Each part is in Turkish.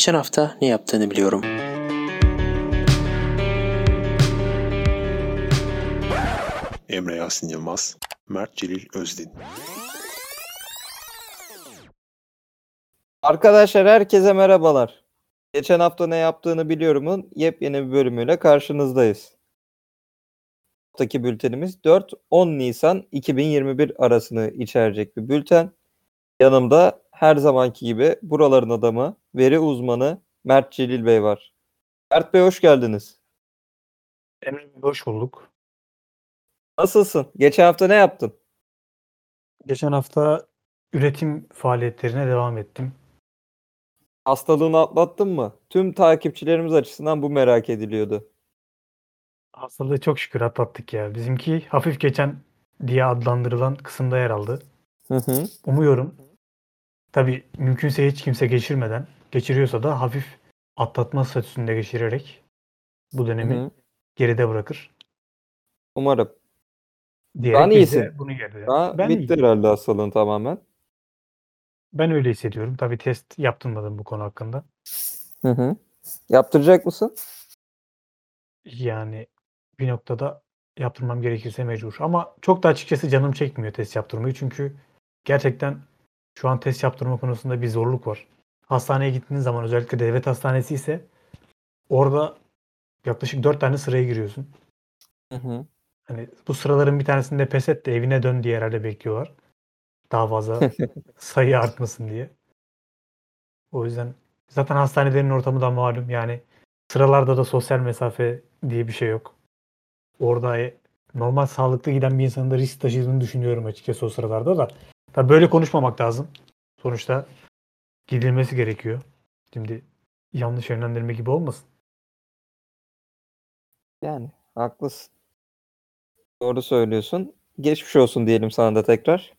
Geçen hafta ne yaptığını biliyorum. Emre Yasin Yılmaz, Mert Celil Özdin. Arkadaşlar herkese merhabalar. Geçen hafta ne yaptığını biliyorumun yepyeni bir bölümüyle karşınızdayız. Haftaki bültenimiz 4-10 Nisan 2021 arasını içerecek bir bülten. Yanımda her zamanki gibi buraların adamı, veri uzmanı Mert Celil Bey var. Mert Bey hoş geldiniz. Emre Bey, hoş bulduk. Nasılsın? Geçen hafta ne yaptın? Geçen hafta üretim faaliyetlerine devam ettim. Hastalığını atlattın mı? Tüm takipçilerimiz açısından bu merak ediliyordu. Hastalığı çok şükür atlattık ya. Bizimki hafif geçen diye adlandırılan kısımda yer aldı. Hı hı. Umuyorum. Tabii mümkünse hiç kimse geçirmeden, geçiriyorsa da hafif atlatma statüsünde geçirerek bu dönemi Hı hı. geride bırakır. Umarım. Diyerek de iyisin. bunu geride. Ha, ben bitti iyiyim. herhalde hastalığın tamamen. Ben öyle hissediyorum. Tabii test yaptırmadım bu konu hakkında. Hı hı. Yaptıracak mısın? Yani bir noktada yaptırmam gerekirse mecbur. Ama çok da açıkçası canım çekmiyor test yaptırmayı. Çünkü gerçekten şu an test yaptırma konusunda bir zorluk var. Hastaneye gittiğin zaman özellikle devlet hastanesi ise orada yaklaşık 4 tane sıraya giriyorsun. Hı hı. Hani bu sıraların bir tanesinde pes et de evine dön diye herhalde bekliyorlar. Daha fazla sayı artmasın diye. O yüzden zaten hastanelerin ortamı da malum. Yani sıralarda da sosyal mesafe diye bir şey yok. Orada e, normal sağlıklı giden bir insanın da risk taşıdığını düşünüyorum açıkçası o sıralarda da. Tabii böyle konuşmamak lazım. Sonuçta gidilmesi gerekiyor. Şimdi yanlış yönlendirme gibi olmasın. Yani haklısın. Doğru söylüyorsun. Geçmiş olsun diyelim sana da tekrar.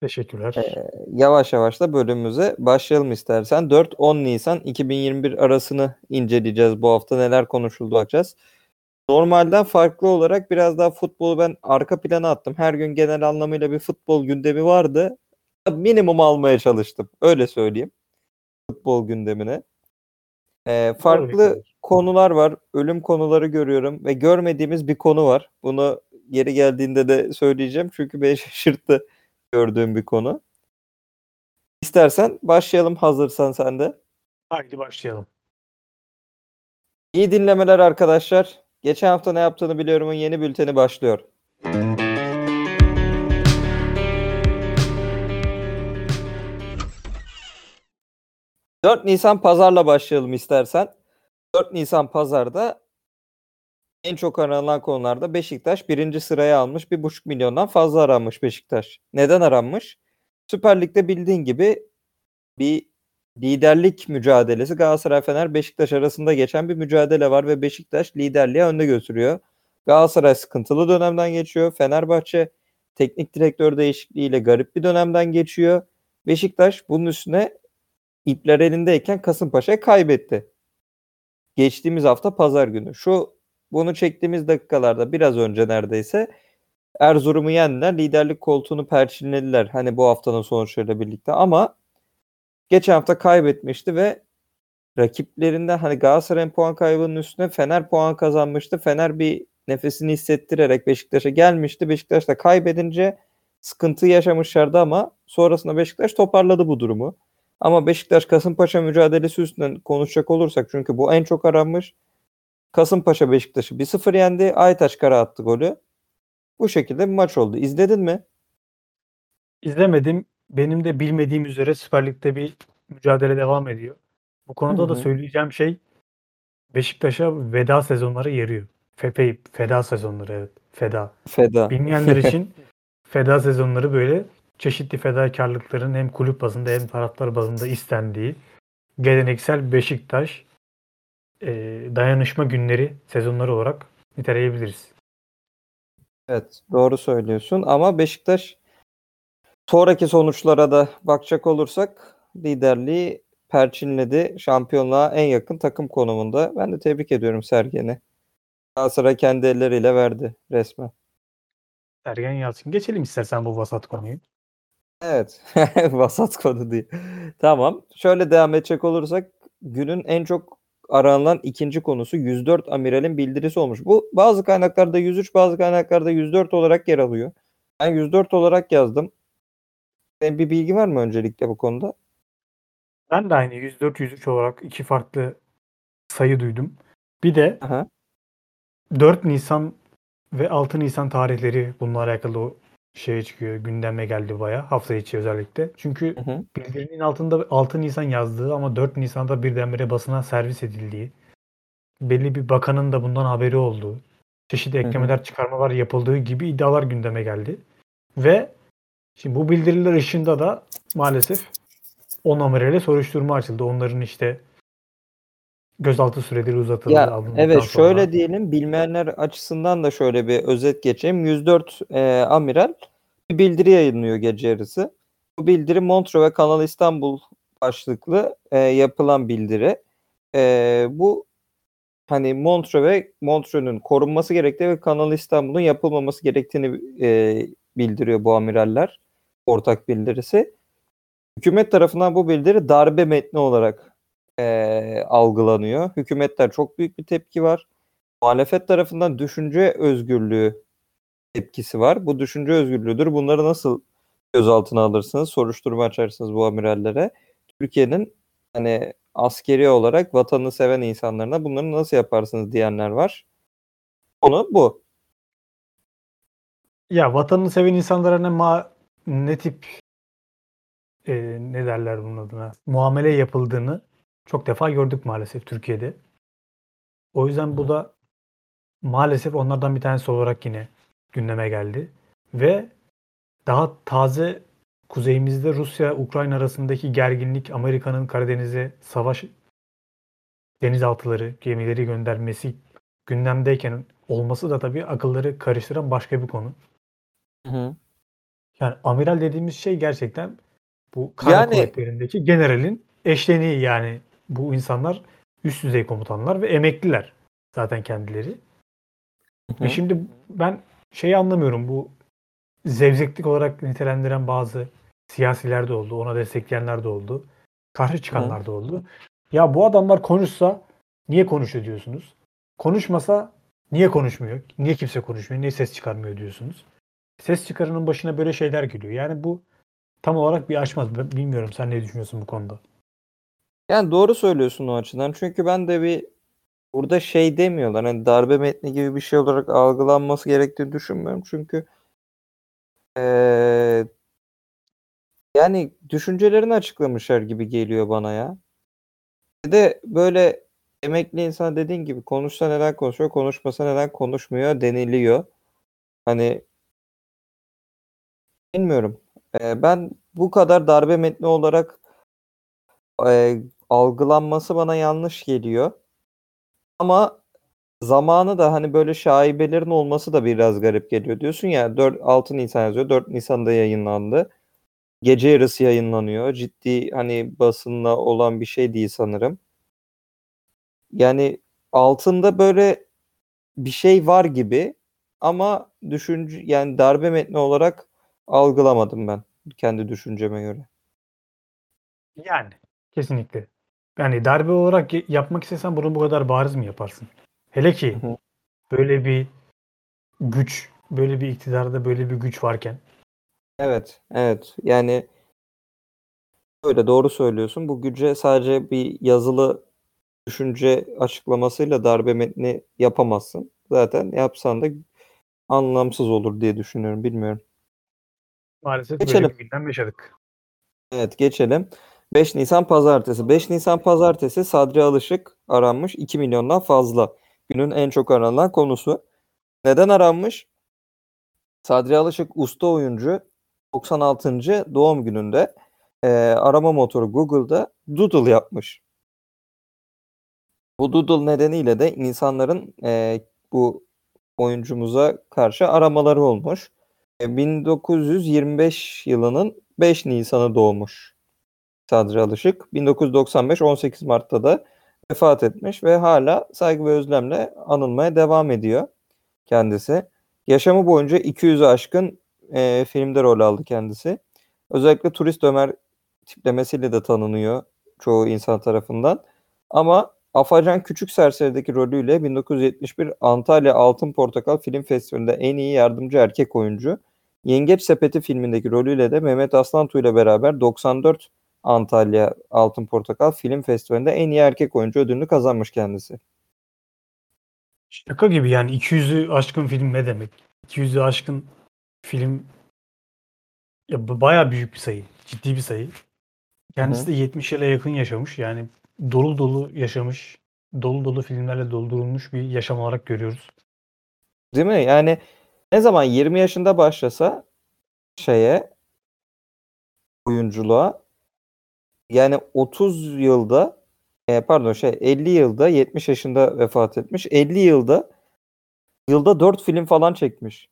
Teşekkürler. Ee, yavaş yavaş da bölümümüze başlayalım istersen. 4-10 Nisan 2021 arasını inceleyeceğiz bu hafta. Neler konuşuldu bakacağız. Normalden farklı olarak biraz daha futbolu ben arka plana attım. Her gün genel anlamıyla bir futbol gündemi vardı. Minimum almaya çalıştım. Öyle söyleyeyim. Futbol gündemine. Ee, farklı konular var. Ölüm konuları görüyorum ve görmediğimiz bir konu var. Bunu yeri geldiğinde de söyleyeceğim çünkü beni şaşırttı gördüğüm bir konu. İstersen başlayalım hazırsan sen de. Haydi başlayalım. İyi dinlemeler arkadaşlar. Geçen hafta ne yaptığını biliyorumun yeni bülteni başlıyor. ...4 Nisan pazarla başlayalım istersen. 4 Nisan pazarda en çok aranılan konularda Beşiktaş birinci sıraya almış. 1,5 milyondan fazla aranmış Beşiktaş. Neden aranmış? Süper Lig'de bildiğin gibi bir liderlik mücadelesi Galatasaray Fener Beşiktaş arasında geçen bir mücadele var ve Beşiktaş liderliğe önde götürüyor. Galatasaray sıkıntılı dönemden geçiyor. Fenerbahçe teknik direktör değişikliğiyle garip bir dönemden geçiyor. Beşiktaş bunun üstüne ipler elindeyken Kasımpaşa'ya kaybetti. Geçtiğimiz hafta pazar günü. Şu bunu çektiğimiz dakikalarda biraz önce neredeyse Erzurum'u yendiler. Liderlik koltuğunu perçinlediler. Hani bu haftanın sonuçlarıyla birlikte ama geçen hafta kaybetmişti ve rakiplerinden hani Galatasaray'ın puan kaybının üstüne Fener puan kazanmıştı. Fener bir nefesini hissettirerek Beşiktaş'a gelmişti. Beşiktaş da kaybedince sıkıntı yaşamışlardı ama sonrasında Beşiktaş toparladı bu durumu. Ama Beşiktaş Kasımpaşa mücadelesi üstünden konuşacak olursak çünkü bu en çok aranmış. Kasımpaşa Beşiktaş'ı 1-0 yendi. Aytaç Kara attı golü. Bu şekilde bir maç oldu. İzledin mi? İzlemedim. Benim de bilmediğim üzere Süper Lig'de bir mücadele devam ediyor. Bu konuda Hı da söyleyeceğim şey Beşiktaş'a veda sezonları yarıyor. Fepe, feda sezonları evet. Feda. Feda. Bilmeyenler için feda sezonları böyle çeşitli fedakarlıkların hem kulüp bazında hem taraftar bazında istendiği geleneksel Beşiktaş e, dayanışma günleri sezonları olarak niteleyebiliriz. Evet, doğru söylüyorsun ama Beşiktaş sonraki sonuçlara da bakacak olursak liderliği perçinledi. Şampiyonluğa en yakın takım konumunda. Ben de tebrik ediyorum Sergen'i. Galatasaray kendi elleriyle verdi resmen. Sergen Yalçın. Geçelim istersen bu vasat konuyu. Evet. Vasat konu değil. Tamam. Şöyle devam edecek olursak günün en çok aranan ikinci konusu 104 amiralin bildirisi olmuş. Bu bazı kaynaklarda 103, bazı kaynaklarda 104 olarak yer alıyor. Ben 104 olarak yazdım. Senin bir bilgi var mı öncelikle bu konuda? Ben de aynı 104-103 olarak iki farklı sayı duydum. Bir de Aha. 4 Nisan ve 6 Nisan tarihleri bununla alakalı o şeye çıkıyor. Gündeme geldi baya hafta içi özellikle. Çünkü Hı hı. bildirinin altında 6 Nisan yazdığı ama 4 Nisan'da birdenbire basına servis edildiği, belli bir bakanın da bundan haberi olduğu, çeşitli hı. eklemeler, çıkarmalar yapıldığı gibi iddialar gündeme geldi. Ve şimdi bu bildiriler ışığında da maalesef 10 amirale soruşturma açıldı. Onların işte gözaltı süreleri uzatıldı. Ya evet sonra. şöyle diyelim bilmeyenler açısından da şöyle bir özet geçeyim. 104 e, amiral bir bildiri yayınlıyor gece yarısı. Bu bildiri Montreux ve Kanal İstanbul başlıklı e, yapılan bildiri. E, bu hani Montreux ve Montreux'un korunması gerektiği ve Kanal İstanbul'un yapılmaması gerektiğini e, bildiriyor bu amiraller. Ortak bildirisi. Hükümet tarafından bu bildiri darbe metni olarak e, algılanıyor. Hükümetler çok büyük bir tepki var. Muhalefet tarafından düşünce özgürlüğü tepkisi var. Bu düşünce özgürlüğüdür. Bunları nasıl gözaltına alırsınız? Soruşturma açarsınız bu amirallere. Türkiye'nin hani askeri olarak vatanını seven insanlarına bunları nasıl yaparsınız diyenler var. Konu bu. Ya vatanını seven insanlara ne ma ne tip e, ne derler bunun adına muamele yapıldığını çok defa gördük maalesef Türkiye'de. O yüzden bu da maalesef onlardan bir tanesi olarak yine gündeme geldi. Ve daha taze kuzeyimizde Rusya-Ukrayna arasındaki gerginlik, Amerika'nın Karadeniz'e savaş denizaltıları, gemileri göndermesi gündemdeyken olması da tabii akılları karıştıran başka bir konu. Yani amiral dediğimiz şey gerçekten bu kara Yani- kuvvetlerindeki generalin eşleniği yani bu insanlar üst düzey komutanlar ve emekliler zaten kendileri. Ve şimdi ben şeyi anlamıyorum bu zevzeklik olarak nitelendiren bazı siyasiler de oldu. Ona destekleyenler de oldu. Karşı çıkanlar da oldu. Ya bu adamlar konuşsa niye konuşuyor diyorsunuz. Konuşmasa niye konuşmuyor? Niye kimse konuşmuyor? Niye ses çıkarmıyor diyorsunuz. Ses çıkarının başına böyle şeyler geliyor. Yani bu tam olarak bir aşmaz. Ben bilmiyorum sen ne düşünüyorsun bu konuda? Yani doğru söylüyorsun o açıdan. Çünkü ben de bir burada şey demiyorlar. Hani darbe metni gibi bir şey olarak algılanması gerektiğini düşünmüyorum. Çünkü eee, yani düşüncelerini açıklamışlar gibi geliyor bana ya. Bir de böyle emekli insan dediğin gibi konuşsa neden konuşuyor, konuşmasa neden konuşmuyor deniliyor. Hani bilmiyorum. Eee, ben bu kadar darbe metni olarak eee, algılanması bana yanlış geliyor. Ama zamanı da hani böyle şaibelerin olması da biraz garip geliyor. Diyorsun ya 4 6 Nisan yazıyor. 4 Nisan'da yayınlandı. Gece yarısı yayınlanıyor. Ciddi hani basınla olan bir şey değil sanırım. Yani altında böyle bir şey var gibi ama düşünce yani darbe metni olarak algılamadım ben kendi düşünceme göre. Yani kesinlikle. Yani darbe olarak yapmak istesen bunu bu kadar bariz mi yaparsın? Hele ki hı. böyle bir güç, böyle bir iktidarda böyle bir güç varken. Evet, evet. Yani öyle doğru söylüyorsun. Bu güce sadece bir yazılı düşünce açıklamasıyla darbe metni yapamazsın. Zaten yapsan da anlamsız olur diye düşünüyorum. Bilmiyorum. Maalesef Geçelim. böyle bir gündem yaşadık. Evet geçelim. 5 Nisan Pazartesi. 5 Nisan Pazartesi Sadri Alışık aranmış 2 milyondan fazla. Günün en çok aranan konusu. Neden aranmış? Sadri Alışık usta oyuncu 96. doğum gününde e, arama motoru Google'da Doodle yapmış. Bu Doodle nedeniyle de insanların e, bu oyuncumuza karşı aramaları olmuş. E, 1925 yılının 5 Nisan'ı doğmuş Sadri Alışık. 1995 18 Mart'ta da vefat etmiş ve hala saygı ve özlemle anılmaya devam ediyor kendisi. Yaşamı boyunca 200'ü aşkın e, filmde rol aldı kendisi. Özellikle turist Ömer tiplemesiyle de tanınıyor çoğu insan tarafından. Ama Afacan Küçük Serseri'deki rolüyle 1971 Antalya Altın Portakal Film Festivali'nde en iyi yardımcı erkek oyuncu. Yengeç Sepeti filmindeki rolüyle de Mehmet Aslantu ile beraber 94 Antalya Altın Portakal Film Festivali'nde en iyi erkek oyuncu ödülünü kazanmış kendisi. Şaka gibi yani 200'ü aşkın film ne demek? 200'ü aşkın film ya bu bayağı büyük bir sayı. Ciddi bir sayı. Kendisi de 70 yıla yakın yaşamış. Yani dolu dolu yaşamış. Dolu dolu filmlerle doldurulmuş bir yaşam olarak görüyoruz. Değil mi? Yani ne zaman 20 yaşında başlasa şeye oyunculuğa yani 30 yılda e, pardon şey 50 yılda 70 yaşında vefat etmiş. 50 yılda yılda 4 film falan çekmiş.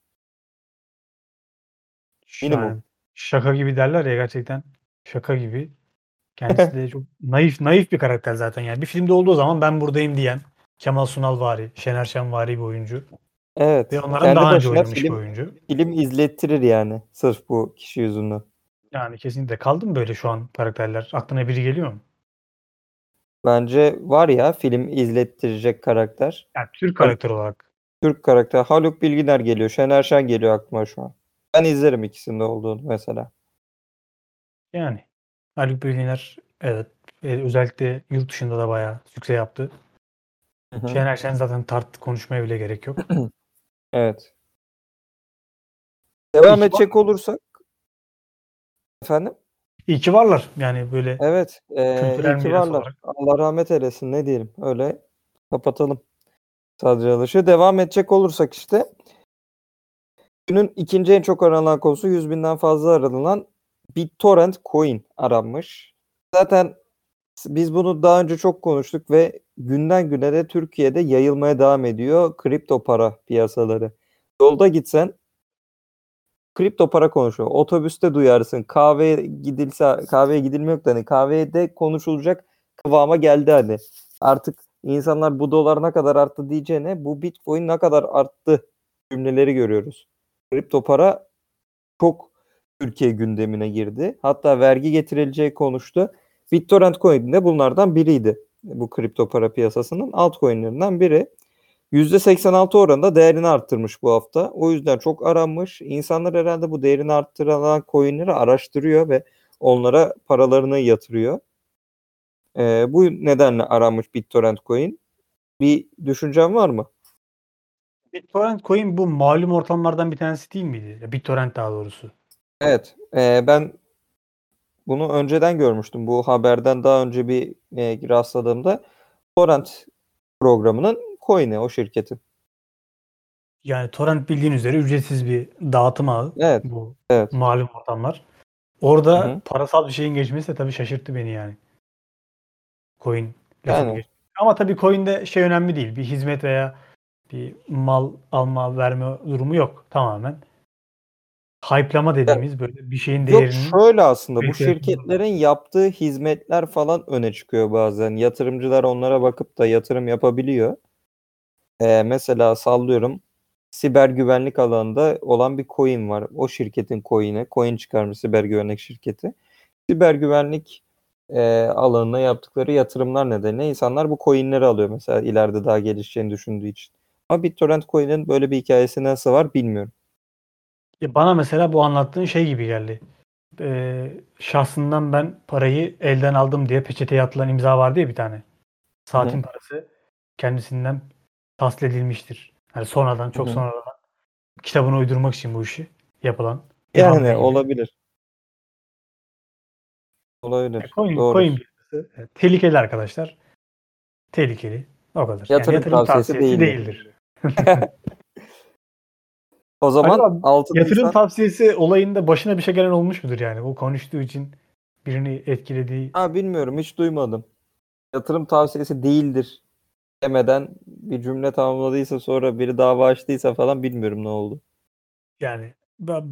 Yani şaka gibi derler ya gerçekten şaka gibi. Kendisi de çok naif naif bir karakter zaten yani. Bir filmde olduğu zaman ben buradayım diyen Kemal Sunal vari, Şener Şen vari bir oyuncu. Evet. Ve onlardan Kendi daha önce oynamış bir film, oyuncu. film izlettirir yani sırf bu kişi yüzünden. Yani kesinlikle kaldı mı böyle şu an karakterler? Aklına biri geliyor mu? Bence var ya film izlettirecek karakter. Yani Türk karakter olarak. Türk karakter. Haluk Bilginer geliyor. Şener Şen geliyor aklıma şu an. Ben izlerim ikisinde olduğunu mesela. Yani Haluk Bilginer evet özellikle yurt dışında da bayağı sükse yaptı. Hı hı. Şener Şen zaten tart konuşmaya bile gerek yok. Evet. Devam İki edecek olursak efendim? İyi ki varlar. Yani böyle Evet. E, iyi ki varlar. olarak. Allah rahmet eylesin ne diyelim. Öyle kapatalım. Sadece alışı. Devam edecek olursak işte günün ikinci en çok aranan konusu 100 binden fazla aranan BitTorrent coin aranmış. Zaten biz bunu daha önce çok konuştuk ve günden güne de Türkiye'de yayılmaya devam ediyor kripto para piyasaları. Yolda gitsen kripto para konuşuyor. Otobüste duyarsın. Kahveye gidilse kahveye gidilmiyor da hani kahvede konuşulacak kıvama geldi hani. Artık insanlar bu dolar ne kadar arttı diyeceğine bu Bitcoin ne kadar arttı cümleleri görüyoruz. Kripto para çok Türkiye gündemine girdi. Hatta vergi getirileceği konuştu. BitTorrent Coin de bunlardan biriydi. Bu kripto para piyasasının altcoin'lerinden biri. %86 oranında değerini arttırmış bu hafta. O yüzden çok aranmış. İnsanlar herhalde bu değerini arttıran coin'leri araştırıyor ve onlara paralarını yatırıyor. Ee, bu nedenle aranmış BitTorrent Coin. Bir düşüncen var mı? BitTorrent Coin bu malum ortamlardan bir tanesi değil miydi? BitTorrent daha doğrusu. Evet. e, ben bunu önceden görmüştüm. Bu haberden daha önce bir e, rastladığımda torrent programının coin'i o şirketin. Yani torrent bildiğin üzere ücretsiz bir dağıtım ağı. Evet. Bu Evet. malum ortamlar. Orada Hı hı. parasal bir şeyin geçmesi de tabii şaşırttı beni yani. Coin Yani. Ama tabii coin'de şey önemli değil. Bir hizmet veya bir mal alma verme durumu yok. Tamamen hype'lama dediğimiz böyle bir şeyin Yok değerinin şöyle aslında bu şirketlerin yaptığı hizmetler falan öne çıkıyor bazen. Yatırımcılar onlara bakıp da yatırım yapabiliyor. Ee, mesela sallıyorum siber güvenlik alanında olan bir coin var. O şirketin coin'i. Coin çıkarmış siber güvenlik şirketi. Siber güvenlik e, alanına yaptıkları yatırımlar nedeniyle insanlar bu coin'leri alıyor mesela ileride daha gelişeceğini düşündüğü için. Ama BitTorrent coin'in böyle bir hikayesi nasıl var bilmiyorum. Ya bana mesela bu anlattığın şey gibi geldi. Ee, şahsından ben parayı elden aldım diye peçeteye atılan imza vardı ya bir tane. Saatin parası kendisinden tahsil edilmiştir. Yani sonradan çok Hı hı. sonradan kitabını uydurmak için bu işi yapılan. Yani gibi. olabilir. Olabilir. E, Coin, Doğru. coin piyasası, evet, tehlikeli arkadaşlar. Tehlikeli. O kadar. Yatırım tavsiyesi değildir. O zaman Acaba 6 Yatırım Nisan tavsiyesi olayında başına bir şey gelen olmuş mudur yani? Bu konuştuğu için birini etkilediği. ha, bilmiyorum hiç duymadım. Yatırım tavsiyesi değildir demeden bir cümle tamamladıysa sonra biri dava açtıysa falan bilmiyorum ne oldu. Yani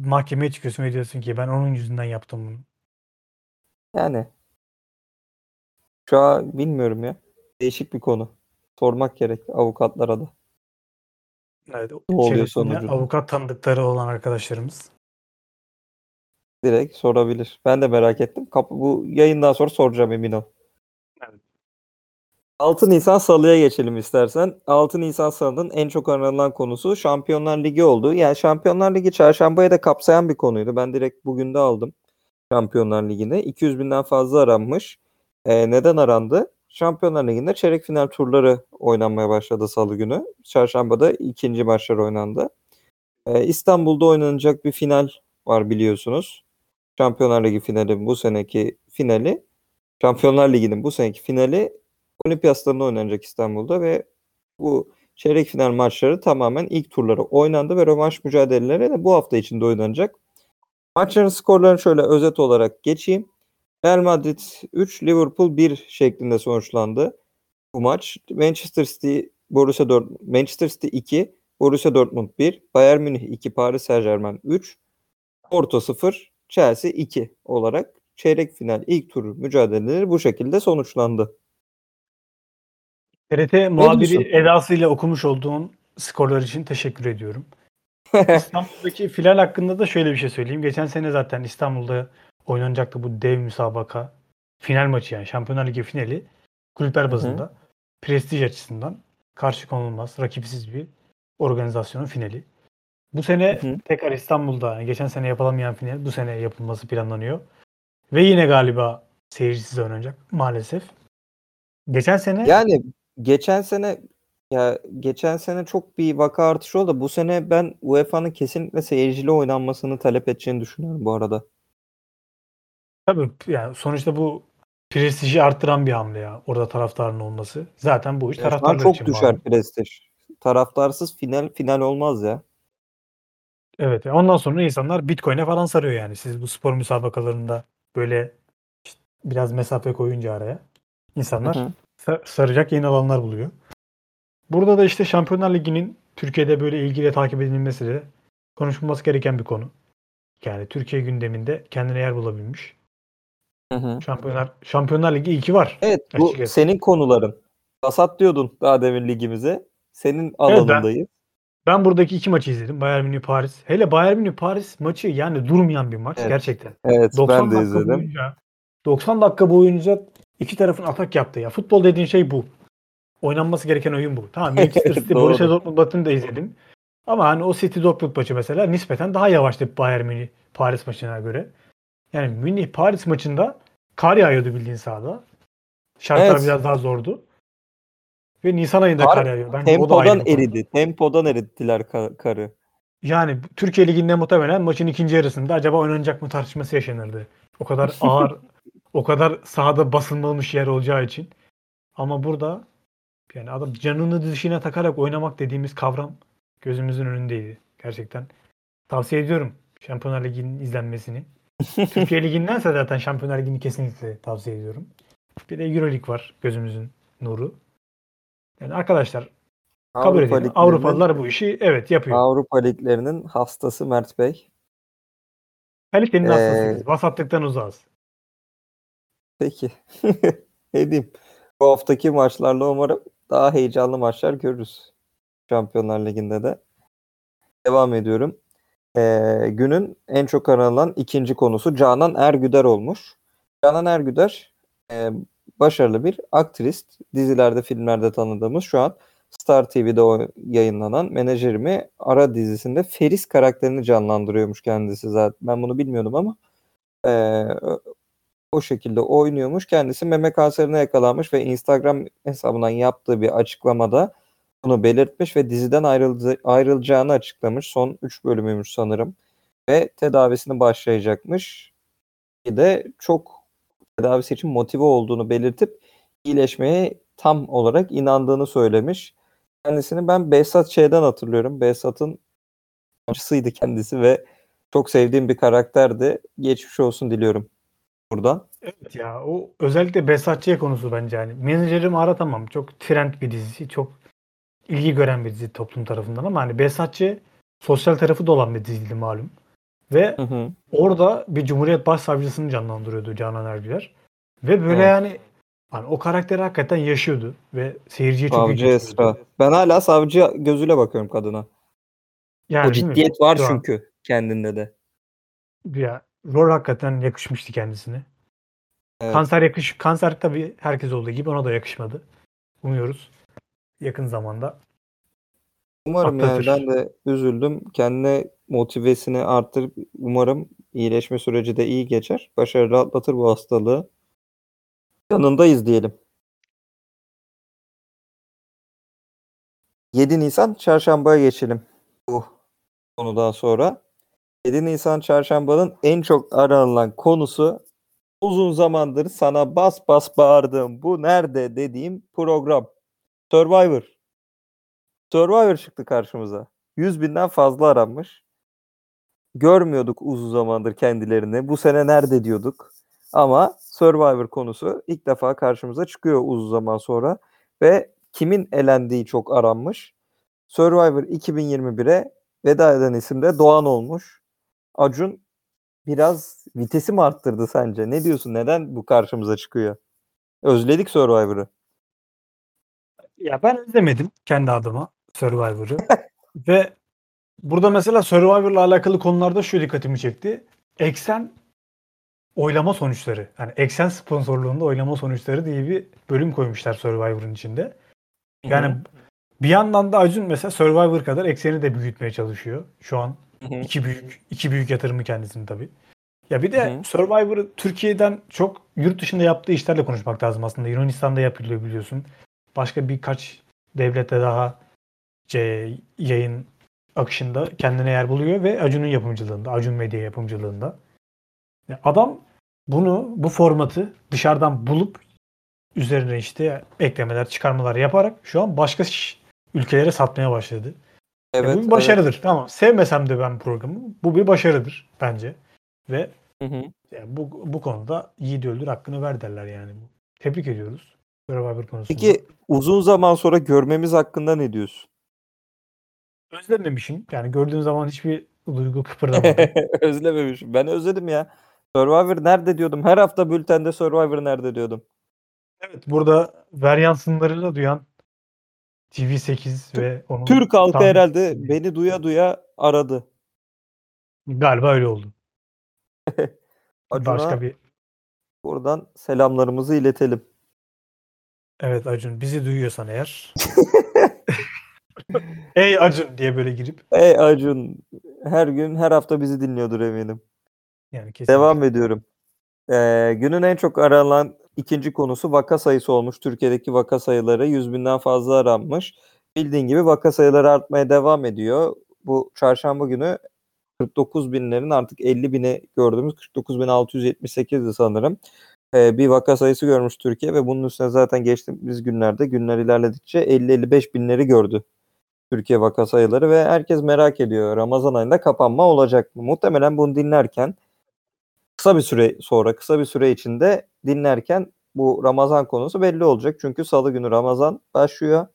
mahkemeye çıkıyorsun ve diyorsun ki ben onun yüzünden yaptım bunu. Yani şu an bilmiyorum ya. Değişik bir konu. Sormak gerek avukatlara da. Evet, Ne oluyor sonucunda? Avukat tanıdıkları olan arkadaşlarımız. Direkt sorabilir. Ben de merak ettim. Kap- bu yayından sonra soracağım emin ol. Evet. 6 Nisan Salı'ya geçelim istersen. 6 Nisan Salı'nın en çok aranılan konusu Şampiyonlar Ligi oldu. Yani Şampiyonlar Ligi çarşambaya da kapsayan bir konuydu. Ben direkt bugün de aldım Şampiyonlar Ligi'ne. 200 binden fazla aranmış. Ee, neden arandı? Şampiyonlar Ligi'nde çeyrek final turları oynanmaya başladı Salı günü. Çarşambada ikinci maçlar oynandı. Ee, İstanbul'da oynanacak bir final var biliyorsunuz. Şampiyonlar Ligi finali bu seneki finali. Şampiyonlar Ligi'nin bu seneki finali Olimpiyat Stadı'nda oynanacak İstanbul'da ve bu çeyrek final maçları tamamen ilk turları oynandı ve rövanş mücadeleleri de bu hafta içinde oynanacak. Maçların skorlarını şöyle özet olarak geçeyim. Real Madrid 3, Liverpool 1 şeklinde sonuçlandı bu maç. Manchester City Borussia Dortmund Manchester City 2, Borussia Dortmund 1, Bayern Münih 2, Paris Saint-Germain 3, Porto 0, Chelsea 2 olarak çeyrek final ilk tur mücadeleleri bu şekilde sonuçlandı. TRT muhabiri edasıyla okumuş olduğun skorlar için teşekkür ediyorum. İstanbul'daki final hakkında da şöyle bir şey söyleyeyim. Geçen sene zaten İstanbul'da oynanacaktı bu dev müsabaka. Final maçı yani Şampiyonlar Ligi finali. Kulüpler bazında. Prestij açısından karşı konulmaz, rakipsiz bir organizasyonun finali. Bu sene Hı hı. tekrar İstanbul'da yani geçen sene yapılamayan final bu sene yapılması planlanıyor. Ve yine galiba seyircisiz oynanacak maalesef. Geçen sene Yani geçen sene ya geçen sene çok bir vaka artışı oldu. Bu sene ben UEFA'nın kesinlikle seyircili oynanmasını talep edeceğini düşünüyorum bu arada. Tabii yani sonuçta bu prestiji arttıran bir hamle ya. Orada taraftarın olması. Zaten bu iş taraftarlar çok için düşer malum. prestij. Taraftarsız final final olmaz ya. Evet. Ondan sonra insanlar Bitcoin'e falan sarıyor yani. Siz bu spor müsabakalarında böyle işte biraz mesafe koyunca araya insanlar Hı hı. sa- saracak yeni alanlar buluyor. Burada da işte Şampiyonlar Ligi'nin Türkiye'de böyle ilgiyle takip edilmesi de konuşulması gereken bir konu. Yani Türkiye gündeminde kendine yer bulabilmiş. Hı hı. Şampiyonlar Şampiyonlar Ligi iyi ki var. Evet bu Açıkçası. senin konuların. Basat diyordun daha demin ligimize. Senin alanındayız. Ben buradaki iki maçı izledim. Bayern Münih Paris. Hele Bayern Münih Paris maçı yani durmayan bir maç Evet. gerçekten. Evet 90 ben de dakika izledim. boyunca 90 dakika boyunca iki tarafın atak yaptı ya. Futbol dediğin şey bu. Oynanması gereken oyun bu. Tamam Manchester City. Borussia Dortmund maçını da izledim. Ama hani o City Dortmund maçı mesela nispeten daha yavaştı Bayern Münih Paris maçına göre. Yani Münih Paris maçında kar yağıyordu bildiğin sahada. Şartlar Evet. biraz daha zordu. Ve Nisan ayında Kar kar yağıyor. Bence o da Tempodan bir konu. eridi. Tempodan erittiler ka- karı. Yani Türkiye Ligi'nde muhtemelen maçın ikinci yarısında acaba oynanacak mı tartışması yaşanırdı. O kadar ağır, o kadar sahada basılmamış yer olacağı için. Ama burada yani adam canını dişine takarak oynamak dediğimiz kavram gözümüzün önündeydi. Gerçekten tavsiye ediyorum Şampiyonlar Ligi'nin izlenmesini. Türkiye Ligi'ndense zaten Şampiyonlar Ligi'ni kesinlikle tavsiye ediyorum. Bir de Euroleague var gözümüzün nuru. Yani arkadaşlar kabul Avrupa edelim. liglerinin- Avrupalılar bu işi evet yapıyor. Avrupa liglerinin hastası Mert Bey. Kalitenin Ee, hastasıyız. Vasatlıktan uzağız. Peki. ne diyeyim? Bu haftaki maçlarla umarım daha heyecanlı maçlar görürüz. Şampiyonlar Ligi'nde de. Devam ediyorum. Ee, günün en çok aranılan ikinci konusu Canan Ergüder olmuş. Canan Ergüder e, başarılı bir aktrist. Dizilerde, filmlerde tanıdığımız şu an Star TV'de yayınlanan Menajerimi Ara dizisinde Feris karakterini canlandırıyormuş kendisi zaten. Ben bunu bilmiyordum ama e, o şekilde oynuyormuş. Kendisi meme kanserine yakalanmış ve Instagram hesabından yaptığı bir açıklamada bunu belirtmiş ve diziden ayrıldı, ayrılacağını açıklamış. Son 3 bölümüymüş sanırım. Ve tedavisine başlayacakmış. Bir de çok tedavisi için motive olduğunu belirtip iyileşmeye tam olarak inandığını söylemiş. Kendisini ben Behzat Ç'den hatırlıyorum. Behzat'ın acısıydı kendisi ve çok sevdiğim bir karakterdi. Geçmiş olsun diliyorum buradan. Evet ya o özellikle Besatçı'ya konusu bence yani. Menajerim ara tamam. Çok trend bir dizi. Çok ilgi gören bir dizi toplum tarafından ama hani Besatçı sosyal tarafı da olan bir diziydi malum. Ve Hı hı. orada bir Cumhuriyet Başsavcısını canlandırıyordu Canan Ergüler. Ve böyle Evet. yani hani o karakteri hakikaten yaşıyordu ve seyirciye çok Savcı. Esra. Ben hala savcı gözüyle bakıyorum kadına. Yani o ciddiyet var Şu an- çünkü kendinde de. Ya, rol hakikaten yakışmıştı kendisine. Evet. Kanser yakış kanser tabii herkes olduğu gibi ona da yakışmadı. umuyoruz yakın zamanda. Umarım yani Atlatır. ben de üzüldüm. Kendine motivesini arttırıp umarım iyileşme süreci de iyi geçer. Başarılı atlatır bu hastalığı. Yanındayız diyelim. 7 Nisan çarşambaya geçelim bu konudan sonra. 7 Nisan çarşambanın en çok aranılan konusu uzun zamandır sana bas bas bağırdığım bu nerede dediğim program. Survivor. Survivor çıktı karşımıza. 100 binden fazla aranmış. Görmüyorduk uzun zamandır kendilerini. Bu sene nerede diyorduk. Ama Survivor konusu ilk defa karşımıza çıkıyor uzun zaman sonra. Ve kimin elendiği çok aranmış. Survivor 2021'e veda eden isim de Doğan olmuş. Acun biraz vitesi mi arttırdı sence? Ne diyorsun? Neden bu karşımıza çıkıyor? Özledik Survivor'ı. Ya ben özlemedim kendi adıma Survivor'ı. Ve burada mesela Survivor'la alakalı konularda şu dikkatimi çekti. Eksen oylama sonuçları. Yani Eksen sponsorluğunda oylama sonuçları diye bir bölüm koymuşlar Survivor'ın içinde. Yani bir yandan da Acun mesela Survivor kadar Eksen'i de büyütmeye çalışıyor. Şu an Hı hı. iki büyük iki büyük yatırımı kendisinin tabii. Ya bir de. Survivor'ı Türkiye'den çok yurt dışında yaptığı işlerle konuşmak lazım aslında. Yunanistan'da yapılıyor biliyorsun. Başka birkaç devlette daha yayın akışında kendine yer buluyor ve Acun'un yapımcılığında, Acun Medya yapımcılığında. Ya adam bunu, bu formatı dışarıdan bulup üzerine işte eklemeler, çıkarmalar yaparak şu an başka ülkelere satmaya başladı. Evet. bu bir evet. başarıdır. Tamam. Sevmesem de ben programı. Bu bir başarıdır bence. Ve Hı hı. yani bu, bu konuda yiğidi öldür hakkını ver derler yani. Tebrik ediyoruz. Survivor konusunda. Peki uzun zaman sonra görmemiz hakkında ne diyorsun? özlememişim. Yani gördüğüm zaman hiçbir duygu kıpırdamadım. Özlememişim. Ben özledim ya. Survivor nerede diyordum. Her hafta bültende Survivor nerede diyordum. evet burada Veryan sınırlarıyla duyan TV8 ve onun Türk halkı tam- herhalde beni duya duya aradı. galiba öyle oldu. Acun'a Başka bir buradan selamlarımızı iletelim. Evet Acun bizi duyuyorsan eğer Ey Acun diye böyle girip Ey Acun her gün her hafta bizi dinliyordur eminim. yani kesin. Devam ediyorum. Ee, günün en çok aranan ikinci konusu vaka sayısı olmuş. Türkiye'deki vaka sayıları 100 binden fazla aranmış. Bildiğin gibi vaka sayıları artmaya devam ediyor. Bu çarşamba günü 49 binlerin artık 50 bini gördüğümüz 49.678'di sanırım. Ee, bir vaka sayısı görmüş Türkiye ve bunun üstüne zaten geçtiğimiz günlerde günler ilerledikçe 50-55 binleri gördü. Türkiye vaka sayıları ve herkes merak ediyor Ramazan ayında kapanma olacak mı? Muhtemelen bunu dinlerken kısa bir süre sonra kısa bir süre içinde dinlerken bu Ramazan konusu belli olacak. Çünkü salı günü Ramazan başlıyor.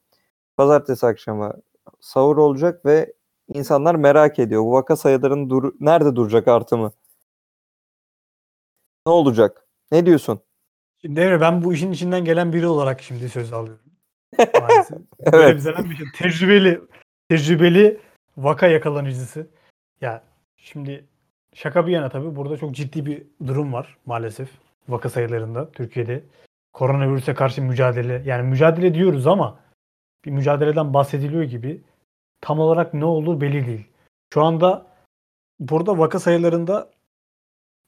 Pazartesi akşamı sahur olacak ve insanlar merak ediyor. Bu vaka sayılarının dur nerede duracak artımı? Ne olacak? Ne diyorsun? Şimdi Emre ben bu işin içinden gelen biri olarak şimdi söz alıyorum. Maalesef. Böyle Evet. bize bir şey. Tecrübeli, tecrübeli vaka yakalanıcısı. Ya şimdi şaka bir yana tabii burada çok ciddi bir durum var maalesef vaka sayılarında Türkiye'de. Koronavirüse karşı mücadele yani mücadele diyoruz ama bir mücadeleden bahsediliyor gibi tam olarak ne olur belli değil. Şu anda burada vaka sayılarında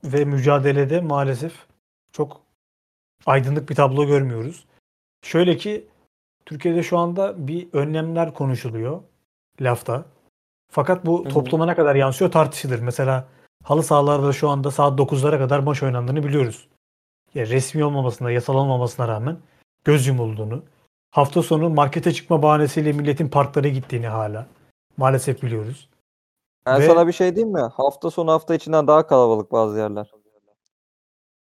ve mücadelede maalesef çok aydınlık bir tablo görmüyoruz. Şöyle ki Türkiye'de şu anda bir önlemler konuşuluyor lafta. Fakat bu topluma ne kadar yansıyor tartışılır. Mesela halı sahalarda şu anda saat 9'lara kadar maç oynandığını biliyoruz. Ya resmi olmamasına, yasal olmamasına rağmen göz yumulduğunu, hafta sonu markete çıkma bahanesiyle milletin parklara gittiğini hala maalesef biliyoruz. Ben Ve- sana bir şey diyeyim mi? Hafta sonu hafta içinden daha kalabalık bazı yerler.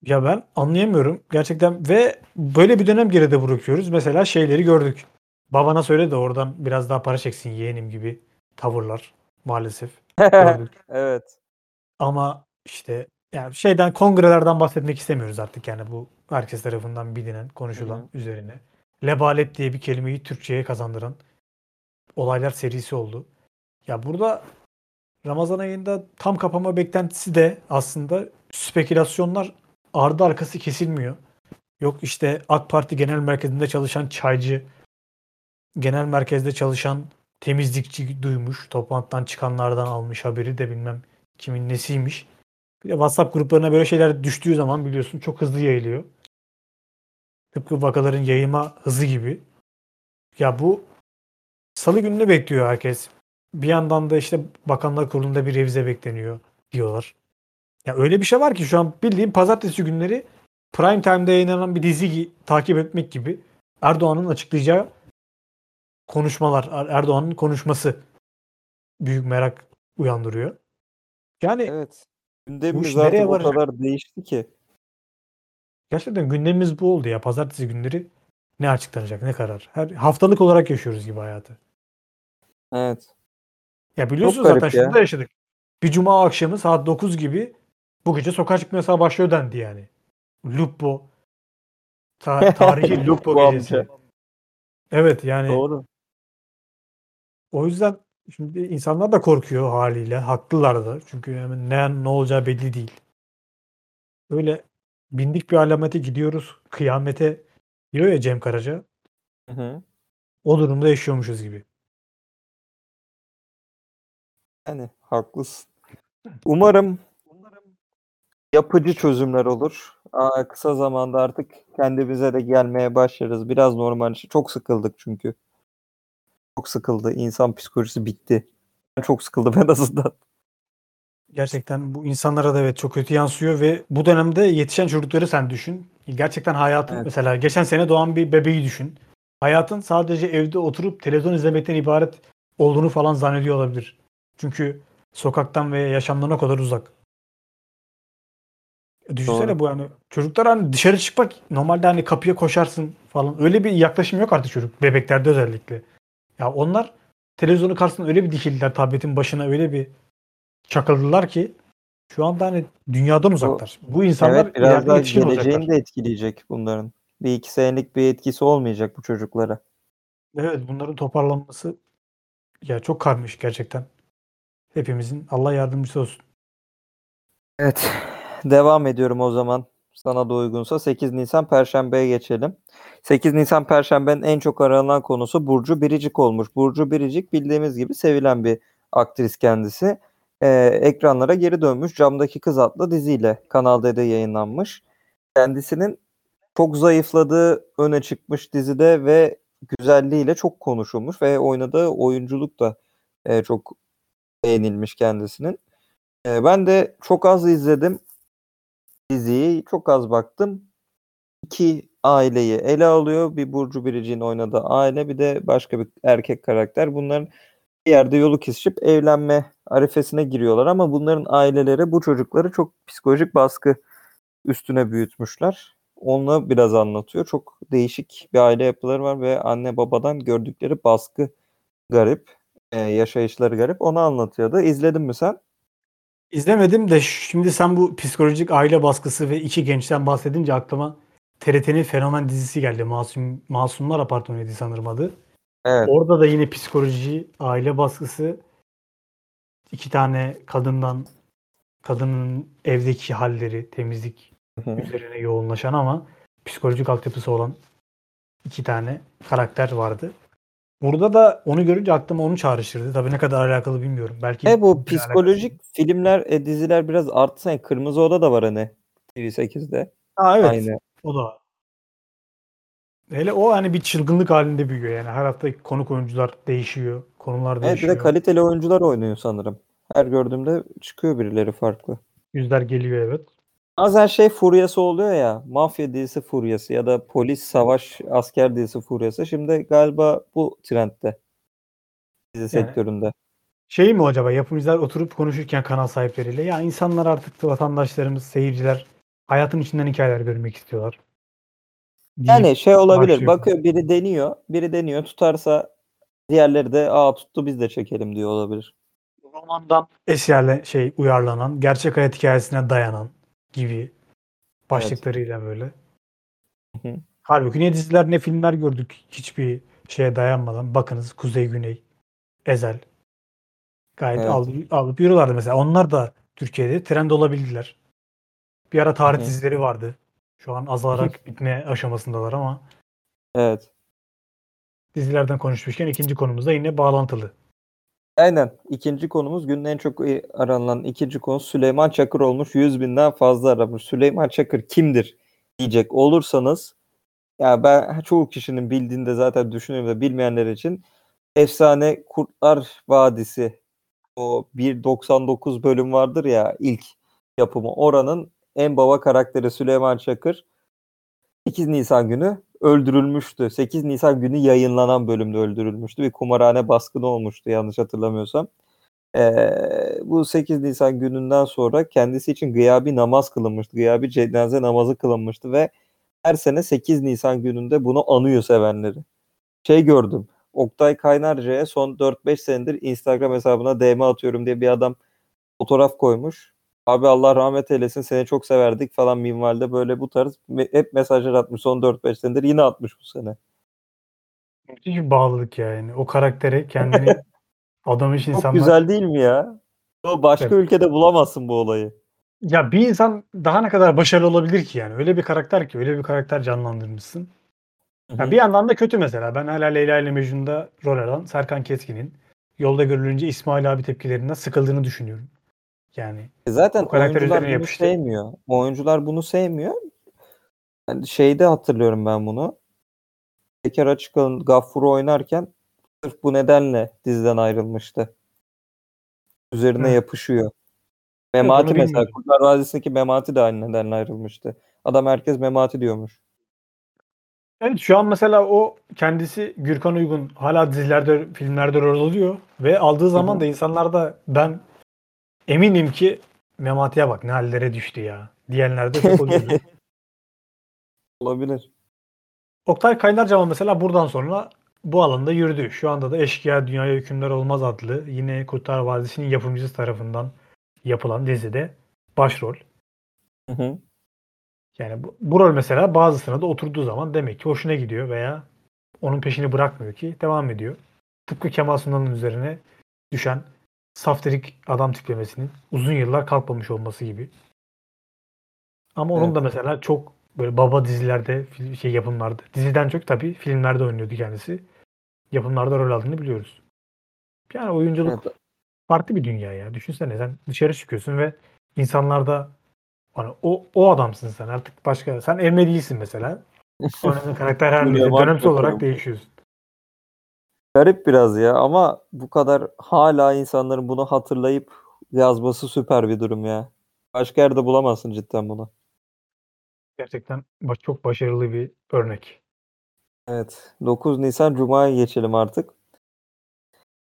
Ya ben anlayamıyorum gerçekten ve böyle bir dönem geride bırakıyoruz. Mesela şeyleri gördük. Babana söyle de oradan biraz daha para çeksin yeğenim gibi tavırlar maalesef gördük. evet. Ama işte yani şeyden kongrelerden bahsetmek istemiyoruz artık yani bu herkes tarafından bilinen, konuşulan Hı hı. üzerine. Lebalet diye bir kelimeyi Türkçe'ye kazandıran olaylar serisi oldu. Ya burada Ramazan ayında tam kapama beklentisi de aslında spekülasyonlar ardı arkası kesilmiyor. Yok işte AK Parti Genel Merkezi'nde çalışan çaycı genel merkezde çalışan temizlikçi duymuş. Toplantıdan çıkanlardan almış haberi de bilmem kimin nesiymiş. Bir de WhatsApp gruplarına böyle şeyler düştüğü zaman biliyorsun çok hızlı yayılıyor. Tıpkı vakaların yayılma hızı gibi. Ya bu salı gününü bekliyor herkes. Bir yandan da işte bakanlar kurulunda bir revize bekleniyor diyorlar. Ya öyle bir şey var ki şu an bildiğim pazartesi günleri prime time'da yayınlanan bir dizi takip etmek gibi Erdoğan'ın açıklayacağı konuşmalar, Er- Erdoğan'ın konuşması büyük merak uyandırıyor. Yani Evet. Gündemimiz artık o varacak? kadar değişti ki. gerçekten gündemimiz bu oldu ya. Pazartesi günleri ne açıklanacak, ne karar. Her haftalık olarak yaşıyoruz gibi hayatı. Evet. Ya biliyorsun garip zaten ya. şunu da yaşadık. Bir cuma akşamı saat 9 gibi bu gece sokağa çıkma yasağı başlıyor dendi yani. Lupo. Ta- tarihi Lupo gecesi. Evet yani Doğru. o yüzden şimdi insanlar da korkuyor haliyle. Haklılar da. Çünkü yani ne, ne olacağı belli değil. Öyle bindik bir alamete gidiyoruz. Kıyamete diyor ya Cem Karaca. Hı hı. O durumda yaşıyormuşuz gibi. Yani haklısın. Umarım yapıcı çözümler olur. Aa, kısa zamanda artık kendimize de gelmeye başlarız. Biraz normal. Çok sıkıldık çünkü. Çok sıkıldı. İnsan psikolojisi bitti. Ben çok sıkıldım en azından. Gerçekten bu insanlara da evet çok kötü yansıyor ve bu dönemde yetişen çocukları sen düşün. Gerçekten hayatın Evet. mesela geçen sene doğan bir bebeği düşün. Hayatın sadece evde oturup televizyon izlemekten ibaret olduğunu falan zannediyor olabilir. Çünkü sokaktan ve yaşamdan o kadar uzak. E, Düşünsene Doğru. bu yani çocuklar hani dışarı çıkmak normalde hani kapıya koşarsın falan öyle bir yaklaşım yok artık çocuk bebeklerde özellikle. Ya onlar televizyonun karşısında öyle bir dikildiler tabletin başına öyle bir çakıldılar ki şu anda hani dünyadan uzaklar. Bu insanlar Evet biraz ileride daha geleceğini olacaklar. de etkileyecek bunların. Bir iki senelik bir etkisi olmayacak bu çocuklara. Evet bunların toparlanması ya çok karmış gerçekten. Hepimizin Allah yardımcısı olsun. Evet. Devam ediyorum o zaman. Sana da uygunsa 8 Nisan Perşembe'ye geçelim. 8 Nisan Perşembe'nin en çok aranan konusu Burcu Biricik olmuş. Burcu Biricik bildiğimiz gibi sevilen bir aktris kendisi. Ee, ekranlara geri dönmüş. Camdaki Kız adlı diziyle Kanal D'de yayınlanmış. Kendisinin çok zayıfladığı öne çıkmış dizide ve güzelliğiyle çok konuşulmuş ve oynadığı oyunculuk da e, çok beğenilmiş kendisinin. E, ben de çok az izledim diziyi, çok az baktım. İki aileyi ele alıyor. Bir Burcu Biricik'in oynadığı aile, bir de başka bir erkek karakter. Bunların bir yerde yolu kesişip evlenme arifesine giriyorlar ama bunların aileleri bu çocukları çok psikolojik baskı üstüne büyütmüşler. Onu biraz anlatıyor. Çok değişik bir aile yapıları var ve anne babadan gördükleri baskı garip. e, yaşayışları garip. Onu anlatıyordu. İzledin mi sen? İzlemedim de şimdi sen bu psikolojik aile baskısı ve iki gençten bahsedince aklıma TRT'nin Fenomen dizisi geldi. Masum Masumlar Apartmanı'ydı sanırım adı. Evet. Orada da yine psikoloji, aile baskısı iki tane kadından kadının evdeki halleri, temizlik üzerine yoğunlaşan ama psikolojik altyapısı olan iki tane karakter vardı. Burada da onu görünce aklıma onu çağrıştırdı. Tabii ne kadar alakalı bilmiyorum. Belki E bu psikolojik filmler, e, diziler biraz arttı. Sanki Kırmızı Oda da var hani TV8'de. Ha, evet. Aynı. O da. Hele o hani bir çılgınlık halinde büyüyor yani. Her hafta konuk oyuncular değişiyor. Konular Evet bir değişiyor. de kaliteli oyuncular oynuyor sanırım. Her gördüğümde çıkıyor birileri farklı. Yüzler geliyor evet. Bazen şey furyası oluyor ya. Mafya dizisi furyası ya da polis, savaş, asker dizisi furyası. Şimdi galiba bu trendde. Dizi Yani- sektöründe. Şey mi acaba yapımcılar oturup konuşurken kanal sahipleriyle ya insanlar artık da vatandaşlarımız, seyirciler hayatın içinden hikayeler görmek istiyorlar. Yani şey olabilir. başlıyor. Bakıyor biri deniyor. Biri deniyor. Tutarsa diğerleri de aa tuttu biz de çekelim diyor olabilir. romandan eserle şey uyarlanan, gerçek hayat hikayesine dayanan gibi başlıklarıyla böyle. Hı hı. Halbuki ne diziler ne filmler gördük hiçbir şeye dayanmadan. Bakınız Kuzey Güney, Ezel. Gayet Evet. alıp, alıp yürüyorlardı mesela. Onlar da Türkiye'de trend olabildiler. Bir ara tarih hı. dizileri vardı. Şu an azalarak bitme aşamasındalar ama Evet. dizilerden konuşmuşken ikinci konumuz da yine bağlantılı. Aynen. İkinci konumuz günün en çok aranılan ikinci konu Süleyman Çakır olmuş. 100 binden fazla aramış. Süleyman Çakır kimdir diyecek olursanız ya ben çoğu kişinin bildiğinde zaten düşünüyorum da bilmeyenler için efsane Kurtlar Vadisi o 1.99 bölüm vardır ya ilk yapımı. Oranın en baba karakteri Süleyman Çakır 8 Nisan günü öldürülmüştü. 8 Nisan günü yayınlanan bölümde öldürülmüştü. Bir kumarhane baskını olmuştu yanlış hatırlamıyorsam. Ee, bu 8 Nisan gününden sonra kendisi için gıyabi namaz kılınmıştı. Gıyabi cenaze namazı kılınmıştı ve her sene 8 Nisan gününde bunu anıyor sevenleri. Şey gördüm. Oktay Kaynarca'ya son 4-5 senedir Instagram hesabına DM atıyorum diye bir adam fotoğraf koymuş. Abi Allah rahmet eylesin seni çok severdik falan minvalde böyle bu tarz hep mesajlar atmış son 4-5 senedir yine atmış bu sene. Müthiş bir bağlılık yani. O karaktere kendini adamış Çok insanlar. güzel değil mi ya? O başka Evet. ülkede bulamazsın bu olayı. Ya bir insan daha ne kadar başarılı olabilir ki yani? Öyle bir karakter ki, öyle bir karakter canlandırmışsın. Ya bir yandan da kötü mesela. Ben hala Leyla ile Mecnun'da rol alan Serkan Keskin'in yolda görülünce İsmail abi tepkilerinden sıkıldığını düşünüyorum. Yani E Zaten oyuncular bunu yapıştı. sevmiyor. Oyuncular bunu sevmiyor. Yani şeyde hatırlıyorum ben bunu. Peker Açık'ın Gaffur'u oynarken sırf bu nedenle diziden ayrılmıştı. Üzerine Hı. yapışıyor. Memati bunu mesela. Kurtlar Vadisi'ndeki Memati de aynı nedenle ayrılmıştı. Adam herkes Memati diyormuş. Evet şu an mesela o kendisi Gürkan Uygun hala dizilerde, filmlerde rol alıyor ve aldığı zaman da insanlar da ben eminim ki Memati'ye bak ne hallere düştü ya diyenler de çok oluyor. Olabilir. Oktay Kaynarca ama mesela buradan sonra bu alanda yürüdü. Şu anda da Eşkıya Dünyaya Hükümler Olmaz adlı yine Kurtlar Vadisi'nin yapımcısı tarafından yapılan dizide başrol. Hı hı. Yani bu, bu rol mesela bazısına da oturduğu zaman demek ki hoşuna gidiyor veya onun peşini bırakmıyor ki devam ediyor. Tıpkı Kemal Sunal'ın üzerine düşen saftirik adam tiplemesinin uzun yıllar kalkmamış olması gibi. Ama onun Evet. da mesela çok böyle baba dizilerde, şey yapımlarda, diziden çok tabii filmlerde oynuyordu kendisi. Yapımlarda rol aldığını biliyoruz. Yani oyunculuk Evet. farklı bir dünya ya. Düşünsene sen dışarı çıkıyorsun ve insanlarda hani o o adamsın sen artık başka sen Emre değilsin mesela. Oynadığın karakter her dönemsel olarak değişiyorsun. Garip biraz ya ama bu kadar hala insanların bunu hatırlayıp yazması süper bir durum ya. Başka yerde bulamazsın cidden bunu. Gerçekten baş- çok başarılı bir örnek. Evet. 9 Nisan Cuma'ya geçelim artık.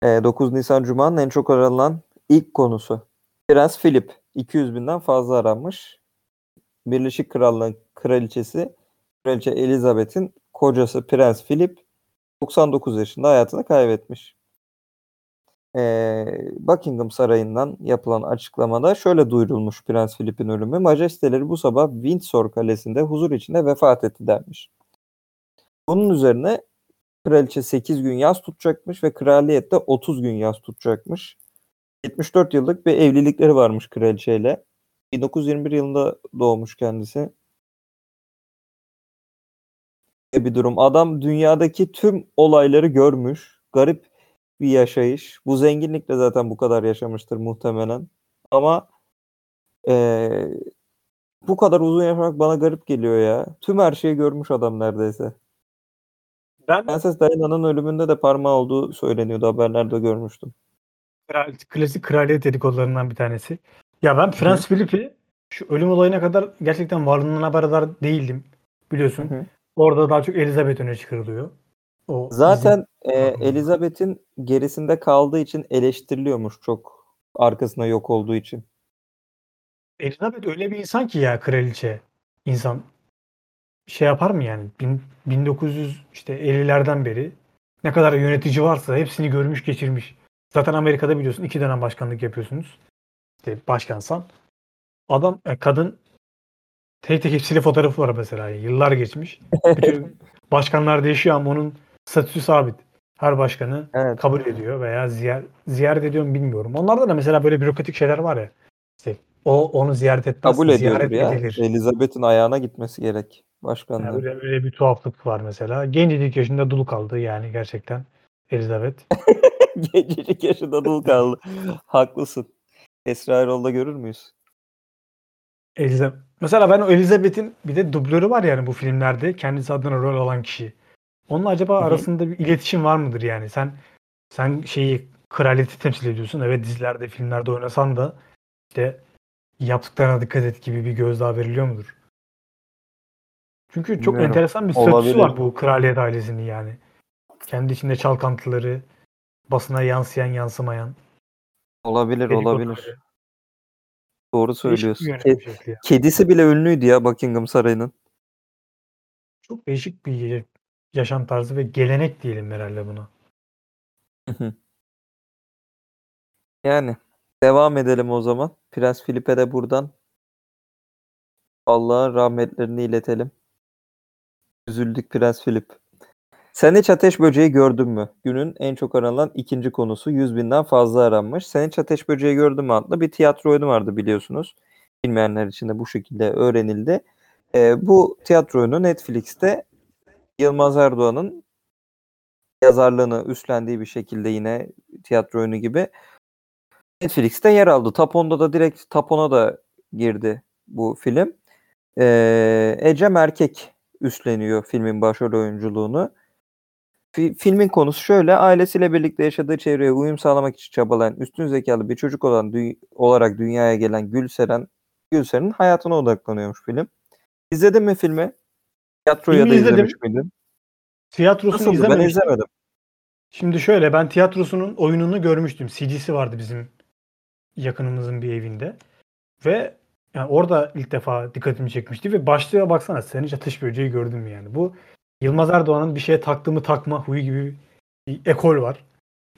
Ee, 9 Nisan Cuma'nın en çok aranan ilk konusu. Prens Philip. 200 binden fazla aranmış. Birleşik Krallığın kraliçesi Kraliçe Elizabeth'in kocası Prens Philip 99 yaşında hayatını kaybetmiş. Ee, Buckingham Sarayı'ndan yapılan açıklamada şöyle duyurulmuş Prens Philip'in ölümü. Majesteleri bu sabah Windsor Kalesi'nde huzur içinde vefat etti denmiş. Bunun üzerine kraliçe 8 gün yas tutacakmış ve kraliyette 30 gün yas tutacakmış. 74 yıllık bir evlilikleri varmış kraliçeyle. 1921 yılında doğmuş kendisi. Bir durum. Adam dünyadaki tüm olayları görmüş. Garip bir yaşayış. Bu zenginlikle zaten bu kadar yaşamıştır muhtemelen. Ama eee, bu kadar uzun yaşamak bana garip geliyor ya. Tüm her şeyi görmüş adam neredeyse. Ben Prenses Diana'nın ölümünde de parmağı olduğu söyleniyordu. Haberlerde görmüştüm. kral- klasik kraliyet dedikodularından bir tanesi. Ya ben Prens Philip'i şu ölüm olayına kadar gerçekten varlığından haberdar değildim. Biliyorsun. Hı hı. Orada daha çok Elizabeth öne çıkarılıyor. O Zaten e. Elizabeth'in gerisinde kaldığı için eleştiriliyormuş çok arkasına yok olduğu için. Elizabeth öyle bir insan ki ya kraliçe. İnsan şey yapar mı yani? Bin, 1900 işte 50'lerden beri ne kadar yönetici varsa hepsini görmüş geçirmiş. Zaten Amerika'da biliyorsun iki dönem başkanlık yapıyorsunuz. İşte başkansan. Adam, e, kadın tek tek hepsiyle fotoğrafı var mesela. Yıllar geçmiş. Bütün başkanlar değişiyor ama onun statüsü sabit. Her başkanı Evet. kabul ediyor veya ziyaret, ziyaret ediyor mu bilmiyorum. Onlarda da mesela böyle bürokratik şeyler var ya. İşte o onu ziyaret etmez. Kabul ziyaret ya. edilir. Elizabeth'in ayağına gitmesi gerek. başkanlığı. Yani öyle, öyle bir tuhaflık var mesela. Gencecik yaşında dul kaldı yani gerçekten Elizabeth. Gencecik yaşında dul kaldı. Haklısın. Esra Erol'da görür müyüz? Elizabeth. Mesela ben Elizabeth'in bir de dublörü var yani bu filmlerde kendisi adına rol alan kişi. Onunla acaba Hı hı. arasında bir iletişim var mıdır yani? Sen sen şeyi kraliyeti temsil ediyorsun. Evet dizilerde, filmlerde oynasan da işte yaptıklarına dikkat et gibi bir gözdağı veriliyor mudur? Çünkü çok Bilmiyorum. enteresan bir statüsü var bu kraliyet ailesinin yani. Kendi içinde çalkantıları, basına yansıyan yansımayan. Olabilir dedikoduları. olabilir. Doğru Değişik bir söylüyorsun. yönetim Ke- şekli ya. kedisi bile ünlüydü ya Buckingham Sarayı'nın. Çok değişik bir yaşam tarzı ve gelenek diyelim herhalde buna. Yani devam edelim o zaman. Prens Philip'e de buradan Allah'ın rahmetlerini iletelim. Üzüldük Prens Philip. Sen hiç ateş böceği gördün mü? Günün en çok aranan ikinci konusu 100 binden fazla aranmış. Sen hiç ateş böceği gördün mü adlı bir tiyatro oyunu vardı biliyorsunuz. Bilmeyenler için de bu şekilde öğrenildi. Ee, bu tiyatro oyunu Netflix'te Yılmaz Erdoğan'ın yazarlığını üstlendiği bir şekilde yine tiyatro oyunu gibi Netflix'te yer aldı. Top 10'da da direkt Top 10'a da girdi bu film. Ee, Ecem Erkek üstleniyor filmin başrol oyunculuğunu. Fi- filmin konusu şöyle. Ailesiyle birlikte yaşadığı çevreye uyum sağlamak için çabalayan üstün zekalı bir çocuk olan dü- olarak dünyaya gelen Gülseren Gülseren'in hayatına odaklanıyormuş film. İzledin mi filmi? Tiyatroyu ya da Filmi izledim. izlemiş miydin? Tiyatrosunu Nasıldı? Ben izlememiştim. izlemedim. Şimdi şöyle ben tiyatrosunun oyununu görmüştüm. CD'si vardı bizim yakınımızın bir evinde. Ve yani orada ilk defa dikkatimi çekmişti ve başlığa baksana sen hiç ateş böceği gördün mü yani? Bu Yılmaz Erdoğan'ın bir şeye taktığımı takma huyu gibi bir ekol var.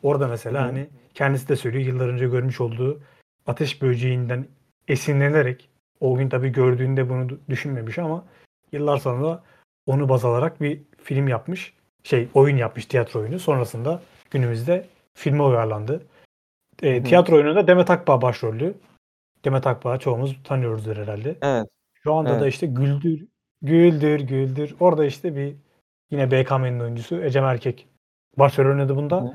Orada mesela Hı hani kendisi de söylüyor yıllar önce görmüş olduğu ateş böceğinden esinlenerek o gün tabii gördüğünde bunu düşünmemiş ama yıllar sonra onu baz alarak bir film yapmış. Şey oyun yapmış tiyatro oyunu. Sonrasında günümüzde filme uyarlandı. E, hı. tiyatro oyununda Demet Akbağ başrollü. Demet Akbağ'ı çoğumuz tanıyoruzdur herhalde. Evet. Şu anda da Evet. işte Güldür, Güldür, Güldür. Orada işte bir yine BKM'nin oyuncusu Ecem Erkek başrol oynadı bunda. Hı.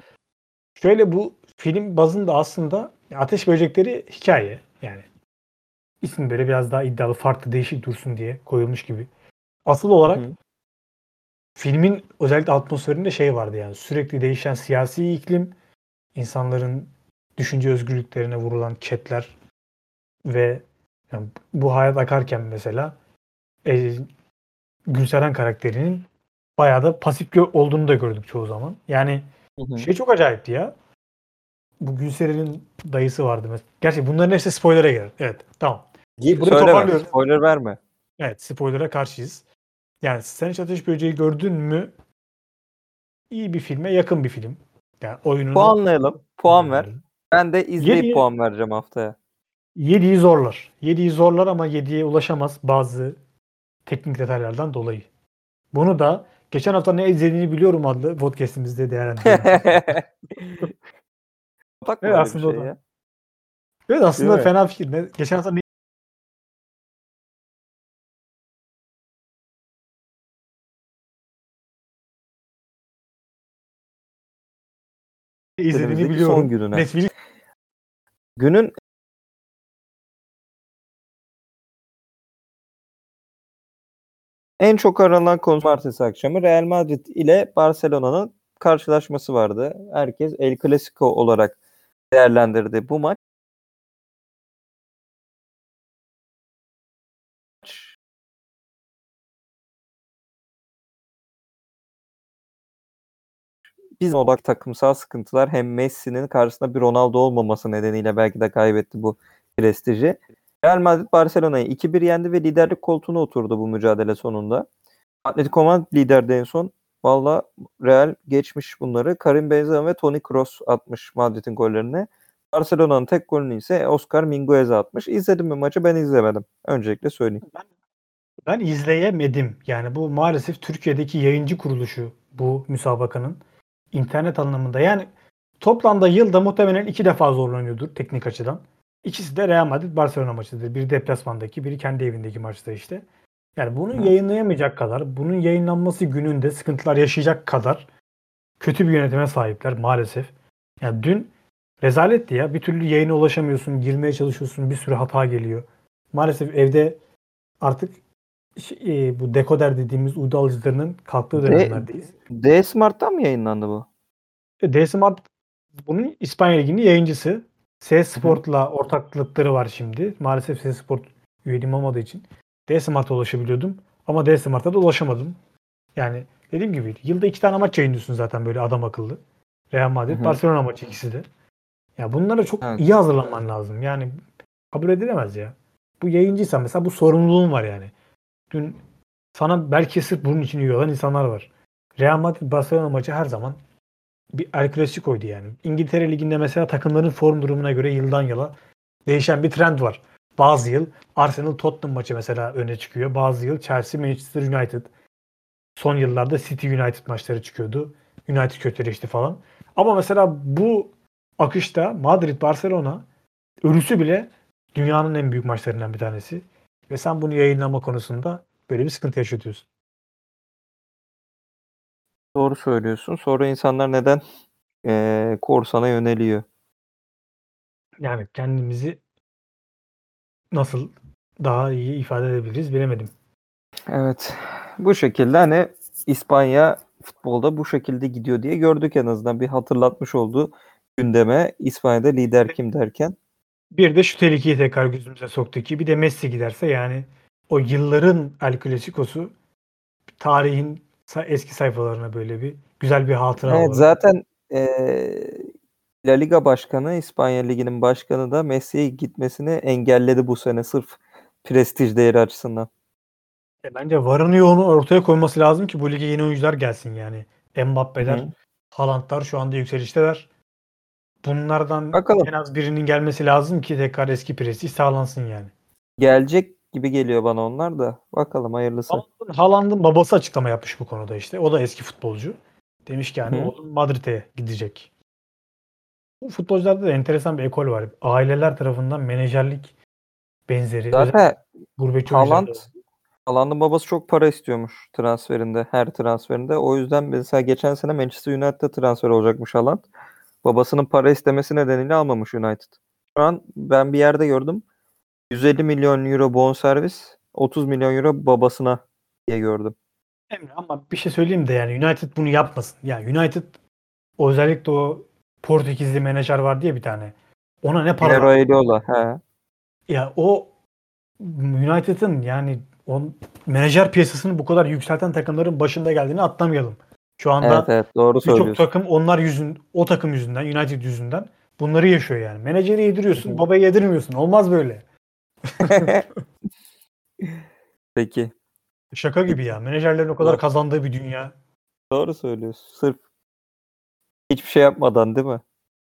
Şöyle bu film bazında aslında Ateş Böcekleri hikaye yani. İsim böyle biraz daha iddialı, farklı, değişik dursun diye koyulmuş gibi. Asıl olarak Hı. filmin özellikle atmosferinde şey vardı yani sürekli değişen siyasi iklim, insanların düşünce özgürlüklerine vurulan ketler ve yani bu hayat akarken mesela e, Gülseren karakterinin bayağı da pasif olduğunu da gördük çoğu zaman. Yani Hı hı. şey çok acayipti ya. Bu Gülseren'in dayısı vardı mesela. Gerçi bunların hepsi spoiler'a girer. Evet tamam. Burayı Söyleme. toparlıyorum. Spoiler verme. Evet spoiler'a karşıyız. Yani Sen Hiç Ateş Böceği gördün mü? İyi bir filme yakın bir film. Yani oyununu Puanlayalım. Puan ver. Ben de izleyip Yediye- puan vereceğim haftaya. 7'yi zorlar. 7'yi zorlar ama 7'ye ulaşamaz bazı teknik detaylardan dolayı. Bunu da geçen hafta ne izlediğini biliyorum adlı podcastimizde değerlendirelim. Bakma Evet, aslında bir o şey da. ya. evet aslında Değil mi? fena fikir. Ne- Geçen hafta ne izlediğini biliyorum. son gününe. Netflix Günün en çok aranan konu cumartesi akşamı Real Madrid ile Barcelona'nın karşılaşması vardı. Herkes El Clasico olarak değerlendirdi bu maç. Bizim odak takımsal sıkıntılar hem Messi'nin karşısında bir Ronaldo olmaması nedeniyle belki de kaybetti bu prestiji. Real Madrid Barcelona'yı 2-1 yendi ve liderlik koltuğuna oturdu bu mücadele sonunda. Atletico Madrid liderdi en son. Valla Real geçmiş bunları. Karim Benzema ve Toni Kroos atmış Madrid'in gollerini. Barcelona'nın tek golünü ise Oscar Minguez atmış. İzledim mi maçı? Ben izlemedim. Öncelikle söyleyeyim. Ben izleyemedim. Yani bu maalesef Türkiye'deki yayıncı kuruluşu bu müsabakanın internet anlamında. Yani toplamda yılda muhtemelen iki defa zorlanıyordur teknik açıdan. İkisi de Real Madrid Barcelona maçıdır. Biri deplasmandaki, biri kendi evindeki maçta işte. Yani bunu Hı. yayınlayamayacak kadar, bunun yayınlanması gününde sıkıntılar yaşayacak kadar kötü bir yönetime sahipler maalesef. Yani dün rezaletti ya. Bir türlü yayına ulaşamıyorsun, girmeye çalışıyorsun, bir sürü hata geliyor. Maalesef evde artık şey, e, bu dekoder dediğimiz uydu alıcılarının kalktığı De- dönemlerdeyiz. D Smart'tan mı yayınlandı bu? E, D-Smart bunun İspanya Ligi'nin yayıncısı. S Sport'la ortaklıkları var şimdi. Maalesef S Sport üyeliğim olmadığı için D-Smart'a ulaşabiliyordum. Ama D-Smart'a da ulaşamadım. Yani dediğim gibi yılda iki tane maç yayınlıyorsun zaten böyle adam akıllı. Real Madrid, Hı hı. Barcelona maçı ikisi de. Ya bunlara çok Evet. iyi hazırlanman lazım. Yani kabul edilemez ya. Bu yayıncıysan mesela bu sorumluluğun var yani. Dün sana belki sırf bunun için üye olan insanlar var. Real Madrid Barcelona maçı her zaman bir El Clasico'ydu yani. İngiltere Ligi'nde mesela takımların form durumuna göre yıldan yıla değişen bir trend var. Bazı yıl Arsenal Tottenham maçı mesela öne çıkıyor. Bazı yıl Chelsea Manchester United. Son yıllarda City United maçları çıkıyordu. United kötüleşti falan. Ama mesela bu akışta Madrid Barcelona ölüsü bile dünyanın en büyük maçlarından bir tanesi. Ve sen bunu yayınlama konusunda böyle bir sıkıntı yaşatıyorsun. Doğru söylüyorsun. Sonra insanlar neden eee korsana yöneliyor? Yani kendimizi nasıl daha iyi ifade edebiliriz bilemedim. Evet. Bu şekilde hani İspanya futbolda bu şekilde gidiyor diye gördük en azından. Bir hatırlatmış oldu gündeme İspanya'da lider kim derken. Bir de şu tehlikeyi tekrar gözümüze soktu ki bir de Messi giderse yani o yılların El Clasico'su tarihin eski sayfalarına böyle bir güzel bir hatıra Evet olarak. zaten eee La Liga başkanı, İspanya Ligi'nin başkanı da Messi'ye gitmesini engelledi bu sene sırf prestij değeri açısından. E bence varını yoğunu ortaya koyması lazım ki bu lige yeni oyuncular gelsin yani. Mbappe'ler, Hı. Haaland'lar şu anda yükselişteler. Bunlardan Bakalım. en az birinin gelmesi lazım ki tekrar eski prestij sağlansın yani. Gelecek gibi geliyor bana onlar da. Bakalım hayırlısı. Haaland'ın- babası açıklama yapmış bu konuda işte. O da eski futbolcu. Demiş ki yani Hı. oğlum Madrid'e gidecek. Bu futbolcularda da enteresan bir ekol var. Aileler tarafından menajerlik benzeri. Zaten gurbetçi Haaland. Haaland'ın babası çok para istiyormuş transferinde, her transferinde. O yüzden mesela geçen sene Manchester United'a transfer olacakmış Haaland. Babasının para istemesi nedeniyle almamış United. Şu an ben bir yerde gördüm. 150 milyon euro bonservis, 30 milyon euro babasına diye gördüm. Emre ama bir şey söyleyeyim de yani United bunu yapmasın. Yani United o özellikle o Portekizli menajer var diye bir tane. Ona ne para Piero Eliola. He. Ya o United'ın yani o menajer piyasasını bu kadar yükselten takımların başında geldiğini atlamayalım. Şu anda Evet evet doğru birçok takım onlar yüzün o takım yüzünden United yüzünden bunları yaşıyor yani. Menajeri yediriyorsun, babayı yedirmiyorsun. Olmaz böyle. Peki. Şaka gibi ya. Menajerlerin o kadar kazandığı bir dünya. Doğru söylüyorsun. Sırf hiçbir şey yapmadan değil mi?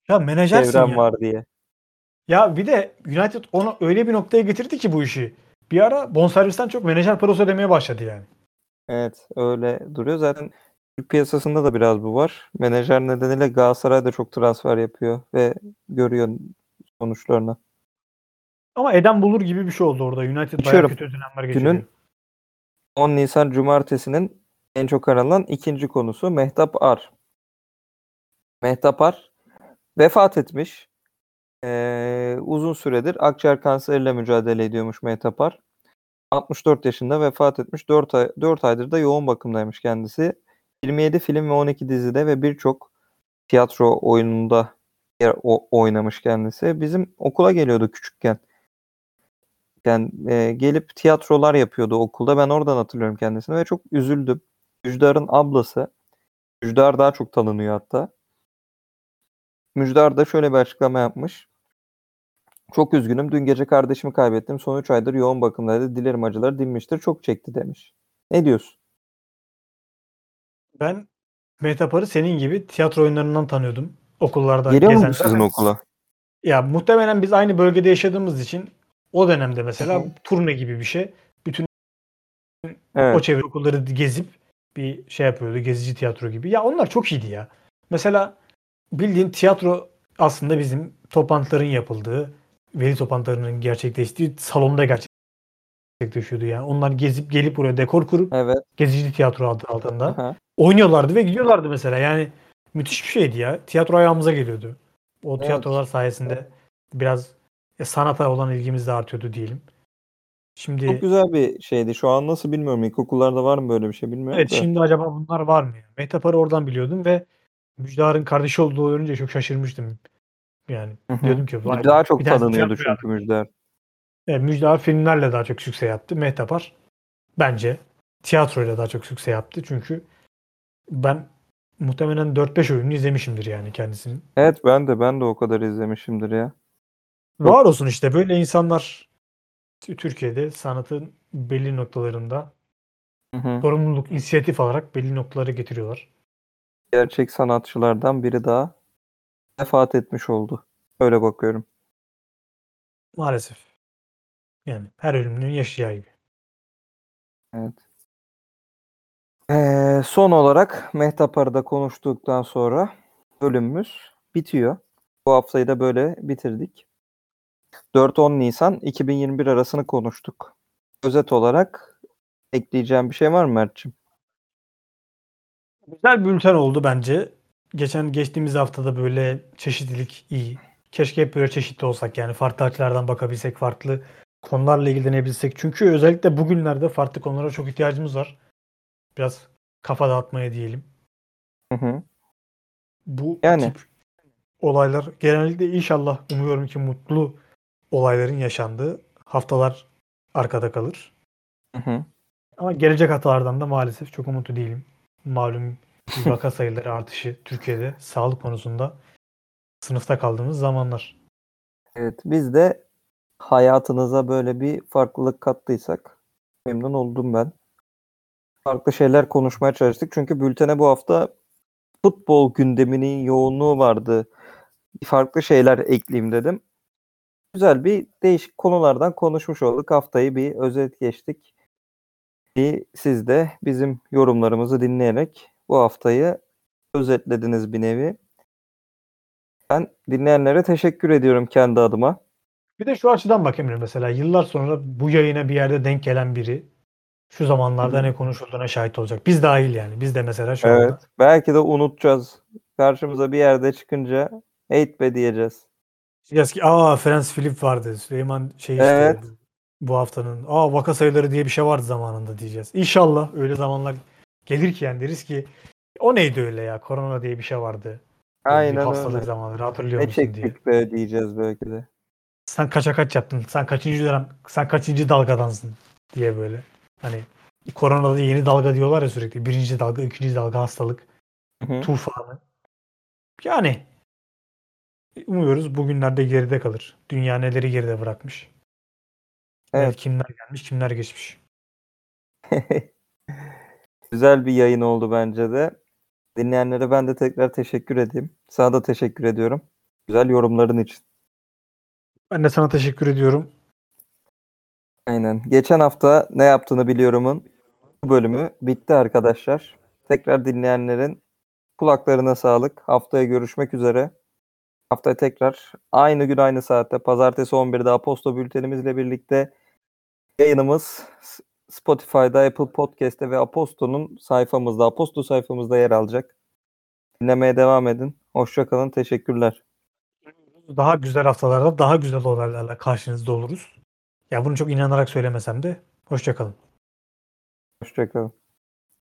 Ya menajersin Çevrem ya. var diye. Ya bir de United onu öyle bir noktaya getirdi ki bu işi. Bir ara bonservisten çok menajer parası ödemeye başladı yani. Evet öyle duruyor. Zaten Türk piyasasında da biraz bu var. Menajer nedeniyle Galatasaray da çok transfer yapıyor ve görüyor sonuçlarını. Ama eden bulur gibi bir şey oldu orada. United bayağı Geçiyorum. kötü dönemler geçiriyor. Günün 10 Nisan Cumartesi'nin en çok aranan ikinci konusu Mehtap Ar. Mehtap Ar vefat etmiş. Ee, uzun süredir akciğer kanseriyle mücadele ediyormuş Mehtap Ar. 64 yaşında vefat etmiş. 4, ay, 4 aydır da yoğun bakımdaymış kendisi. 27 film ve 12 dizide ve birçok tiyatro oyununda yer o, oynamış kendisi. Bizim okula geliyordu küçükken. Yani e, gelip tiyatrolar yapıyordu okulda. Ben oradan hatırlıyorum kendisini ve çok üzüldüm. Müjdar'ın ablası. Müjdar daha çok tanınıyor hatta. Müjdar da şöyle bir açıklama yapmış. Çok üzgünüm. Dün gece kardeşimi kaybettim. Son 3 aydır yoğun bakımdaydı. Dilerim acıları dinmiştir. Çok çekti demiş. Ne diyorsun? Ben Metapar'ı senin gibi tiyatro oyunlarından tanıyordum. Okullarda Geliyor mu sizin okula? Ya muhtemelen biz aynı bölgede yaşadığımız için o dönemde mesela turne gibi bir şey. Bütün o Evet. çevre okulları gezip bir şey yapıyordu. Gezici tiyatro gibi. Ya onlar çok iyiydi ya. Mesela bildiğin tiyatro aslında bizim toplantıların yapıldığı, veli toplantılarının gerçekleştiği salonda gerçekleşiyordu yani. Onlar gezip gelip buraya dekor kurup Evet. gezici tiyatro adı altında Aha. oynuyorlardı ve gidiyorlardı mesela. Yani müthiş bir şeydi ya. Tiyatro ayağımıza geliyordu. O Evet. tiyatrolar sayesinde biraz e, sanata olan ilgimiz de artıyordu diyelim. Şimdi Çok güzel bir şeydi. Şu an nasıl bilmiyorum. İlkokullarda var mı böyle bir şey bilmiyorum evet da. şimdi acaba bunlar var mı? Mehtapar'ı oradan biliyordum ve Müjdar'ın kardeşi olduğu öğrenince çok şaşırmıştım. Yani Hı hı. diyordum ki vay Daha çok tanınıyordu çünkü Müjder. Evet, Müjdat filmlerle daha çok sükse yaptı. Mehtapar bence tiyatroyla daha çok sükse yaptı. Çünkü ben muhtemelen 4-5 oyunu izlemişimdir yani kendisinin. Evet ben de ben de o kadar izlemişimdir ya. Var olsun işte böyle insanlar Türkiye'de sanatın belli noktalarında Hı hı. sorumluluk, inisiyatif alarak belli noktalara getiriyorlar. Gerçek sanatçılardan biri daha vefat etmiş oldu. Öyle bakıyorum. Maalesef. Yani her ölümlünün yaşayacağı gibi. Evet. Ee, son olarak Mehtap da konuştuktan sonra bölümümüz bitiyor. Bu haftayı da böyle bitirdik. 4-10 Nisan 2021 arasını konuştuk. Özet olarak ekleyeceğim bir şey var mı Mert'ciğim? Güzel bülten oldu bence. Geçen geçtiğimiz haftada böyle çeşitlilik iyi. Keşke hep böyle çeşitli olsak yani farklı açılardan bakabilsek, farklı konularla ilgilenebilsek. Çünkü özellikle bugünlerde farklı konulara çok ihtiyacımız var. Biraz kafa dağıtmaya diyelim. Hı hı. Bu Yani. tip olaylar genellikle inşallah umuyorum ki mutlu olayların yaşandığı haftalar arkada kalır. Hı hı. Ama gelecek haftalardan da maalesef çok umutlu değilim. Malum vaka sayıları artışı Türkiye'de sağlık konusunda sınıfta kaldığımız zamanlar. Evet, biz de hayatınıza böyle bir farklılık kattıysak memnun oldum ben. Farklı şeyler konuşmaya çalıştık. Çünkü bültene bu hafta futbol gündeminin yoğunluğu vardı. Farklı şeyler ekleyeyim dedim. Güzel bir değişik konulardan konuşmuş olduk. Haftayı bir özet geçtik. Bir siz de bizim yorumlarımızı dinleyerek bu haftayı özetlediniz bir nevi. Ben dinleyenlere teşekkür ediyorum kendi adıma. Bir de şu açıdan bak Emre mesela yıllar sonra bu yayına bir yerde denk gelen biri şu zamanlarda ne konuşulduğuna şahit olacak. Biz dahil yani. Biz de mesela şu Evet. anda. Belki de unutacağız. Karşımıza bir yerde çıkınca hate be diyeceğiz. Diyeceğiz ki aa Frans Filip vardı. Süleyman şey işte Evet. bu haftanın. Aa vaka sayıları diye bir şey vardı zamanında diyeceğiz. İnşallah öyle zamanlar gelir ki yani deriz ki o neydi öyle ya korona diye bir şey vardı. Aynen hastalık öyle. zamanları hatırlıyor Ne musun diye. çektik be diyeceğiz belki de. Sen kaça kaç yaptın? Sen kaçıncı dönem? Sen kaçıncı dalgadansın? diye böyle. Hani koronada yeni dalga diyorlar ya sürekli. Birinci dalga, ikinci dalga hastalık, Hı hı. tufanı. Yani umuyoruz bugünlerde geride kalır. Dünya neleri geride bırakmış. Evet. Evet. kimler gelmiş, kimler geçmiş. Güzel bir yayın oldu bence de. Dinleyenlere ben de tekrar teşekkür edeyim. Sana da teşekkür ediyorum. Güzel yorumların için. Ben de sana teşekkür ediyorum. Aynen. Geçen hafta ne yaptığını biliyorumun bu bölümü bitti arkadaşlar. Tekrar dinleyenlerin kulaklarına sağlık. Haftaya görüşmek üzere. Haftaya tekrar aynı gün aynı saatte pazartesi 11'de Aposto bültenimizle birlikte yayınımız Spotify'da, Apple Podcast'te ve Aposto'nun sayfamızda, Aposto sayfamızda yer alacak. Dinlemeye devam edin. Hoşçakalın. Teşekkürler. Daha güzel haftalarda daha güzel olaylarla karşınızda oluruz. Ya bunu çok inanarak söylemesem de hoşçakalın. Hoşçakalın.